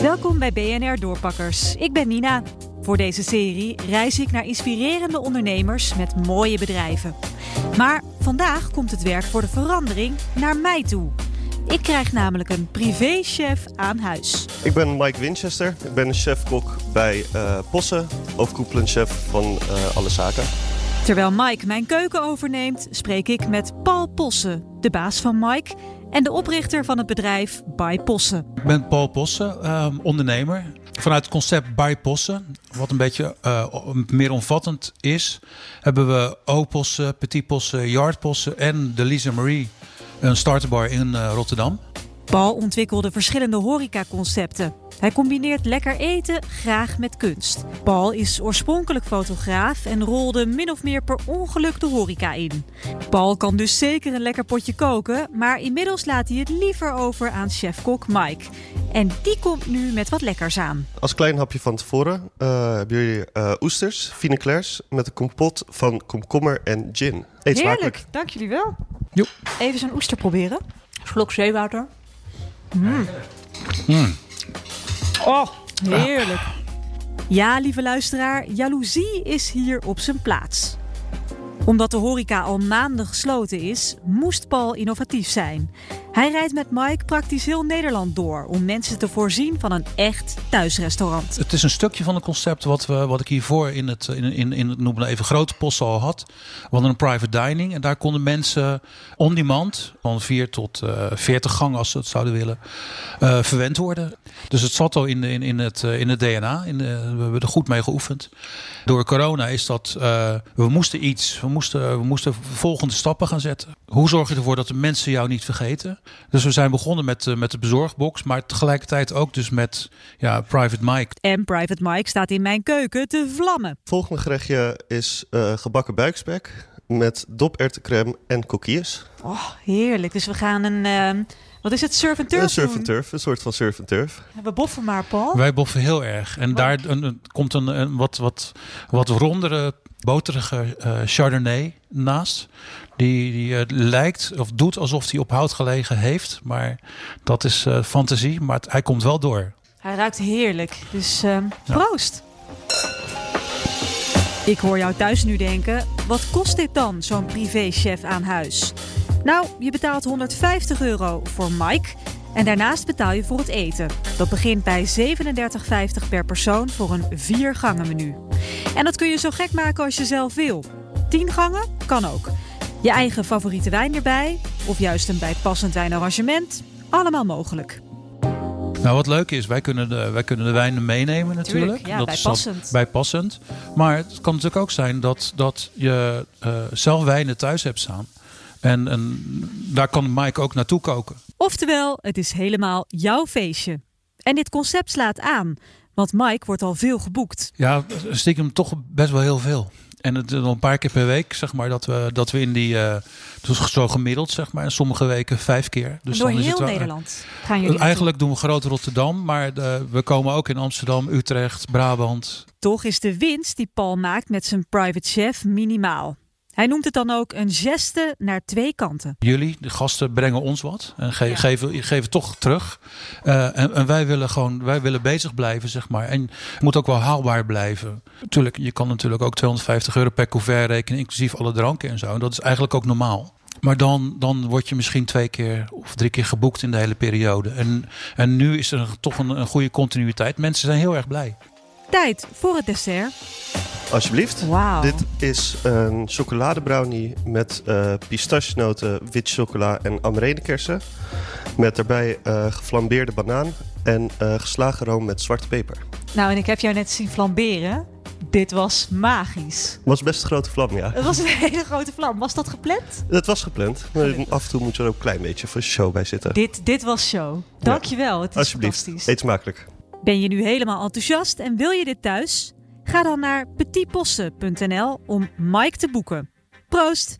Welkom bij BNR Doorpakkers. Ik ben Nina. Voor deze serie reis ik naar inspirerende ondernemers met mooie bedrijven. Maar vandaag komt het werk voor de verandering naar mij toe. Ik krijg namelijk een privéchef aan huis. Ik ben Mike Winchester. Ik ben chef-kok bij uh, Posse, overkoepelend chef van uh, alle zaken. Terwijl Mike mijn keuken overneemt, spreek ik met Paul Posse, de baas van Mike en de oprichter van het bedrijf By Posse. Ik ben Paul Posse, um, ondernemer. Vanuit het concept By Posse, wat een beetje uh, meer omvattend is, hebben we O-possen, Petit Possen, Yard Possen en de Lisa Marie, een starterbar in uh, Rotterdam. Paul ontwikkelde verschillende horecaconcepten. Hij combineert lekker eten graag met kunst. Paul is oorspronkelijk fotograaf en rolde min of meer per ongeluk de horeca in. Paul kan dus zeker een lekker potje koken, maar inmiddels laat hij het liever over aan chef-kok Mike. En die komt nu met wat lekkers aan. Als klein hapje van tevoren uh, hebben jullie uh, oesters, fine clairs, met een kompot van komkommer en gin. Eet Heerlijk, smakelijk. dank jullie wel. Jo. Even zo'n oester proberen. Slok zeewater. Mm. Oh, heerlijk. Ja, lieve luisteraar, jaloezie is hier op zijn plaats. Omdat de horeca al maanden gesloten is, moest Paul innovatief zijn. Hij rijdt met Mike praktisch heel Nederland door om mensen te voorzien van een echt thuisrestaurant. Het is een stukje van het concept wat, we, wat ik hiervoor in het, in, in, in het noemen even grote post al had. We hadden een private dining en daar konden mensen on demand, van 4 tot uh, 40 gang als ze het zouden willen, uh, verwend worden. Dus het zat al in, in, in, het, uh, in het DNA. In we hebben er goed mee geoefend. Door corona is dat, we moesten iets, we moesten, we moesten volgende stappen gaan zetten. Hoe zorg je ervoor dat de mensen jou niet vergeten? Dus we zijn begonnen met, uh, met de bezorgbox, maar tegelijkertijd ook dus met ja, Private Mike. En Private Mike staat in mijn keuken te vlammen. Volgende gerechtje is uh, gebakken buikspek met doperwtencrème en kokkies. Oh, heerlijk. Dus we gaan een... Uh... Wat is het? Surf and turf? Een surf and turf, een soort van surf and turf. We boffen maar, Paul. Wij boffen heel erg. En Wat? daar een, een, komt een, een, wat, wat, wat rondere, boterige uh, Chardonnay naast. Die, die uh, lijkt of doet alsof hij op hout gelegen heeft. Maar dat is uh, fantasie. Maar het, hij komt wel door. Hij ruikt heerlijk. Dus proost. Ik hoor jou thuis nu denken, wat kost dit dan, zo'n privéchef aan huis? Nou, je betaalt 150 euro voor Mike en daarnaast betaal je voor het eten. Dat begint bij 37,50 per persoon voor een vier gangen menu. En dat kun je zo gek maken als je zelf wil. 10 gangen kan ook. Je eigen favoriete wijn erbij of juist een bijpassend wijnarrangement. Allemaal mogelijk. Nou, wat leuk is, wij kunnen de, wij kunnen de wijnen meenemen natuurlijk. Tuurlijk, ja, dat bijpassend. is bijpassend. Maar het kan natuurlijk ook zijn dat, dat je uh, zelf wijnen thuis hebt staan. En, en daar kan Mike ook naartoe koken. Oftewel, het is helemaal jouw feestje. En dit concept slaat aan, want Mike wordt al veel geboekt. Ja, stiekem toch best wel heel veel. En het nog een paar keer per week, zeg maar, dat we, dat we in die, uh, dus zo gemiddeld, zeg maar, in sommige weken vijf keer. Dus Door dan is heel het wel, Nederland gaan jullie Eigenlijk doen we groot Rotterdam, maar de, we komen ook in Amsterdam, Utrecht, Brabant. Toch is de winst die Paul maakt met zijn private chef minimaal. Hij noemt het dan ook een geste naar twee kanten. Jullie, de gasten, brengen ons wat en ge ja. geven, geven toch terug. Uh, en, en, wij willen gewoon, wij willen bezig blijven, zeg maar. En het moet ook wel haalbaar blijven. Natuurlijk, je kan natuurlijk ook 250 euro per couvert rekenen, inclusief alle dranken en zo. En dat is eigenlijk ook normaal. Maar dan, dan word je misschien twee keer of drie keer geboekt in de hele periode. En, en nu is er toch een, een goede continuïteit. Mensen zijn heel erg blij. Tijd voor het dessert. Alsjeblieft. Wow. Dit is een chocoladebrownie met uh, pistachenoten, wit chocola en amarene-kersen. Met daarbij uh, geflambeerde banaan en uh, geslagen room met zwarte peper. Nou, en ik heb jou net zien flamberen. Dit was magisch. Het was best een grote vlam, ja. Het was een hele grote vlam. Was dat gepland? Het was gepland. Maar af en toe moet er ook een klein beetje voor show bij zitten. Dit, dit was show. Dankjewel. Ja. Het is Alsjeblieft. fantastisch. Eet smakelijk. Ben je nu helemaal enthousiast en wil je dit thuis? Ga dan naar petitpossen.nl om Mike te boeken. Proost!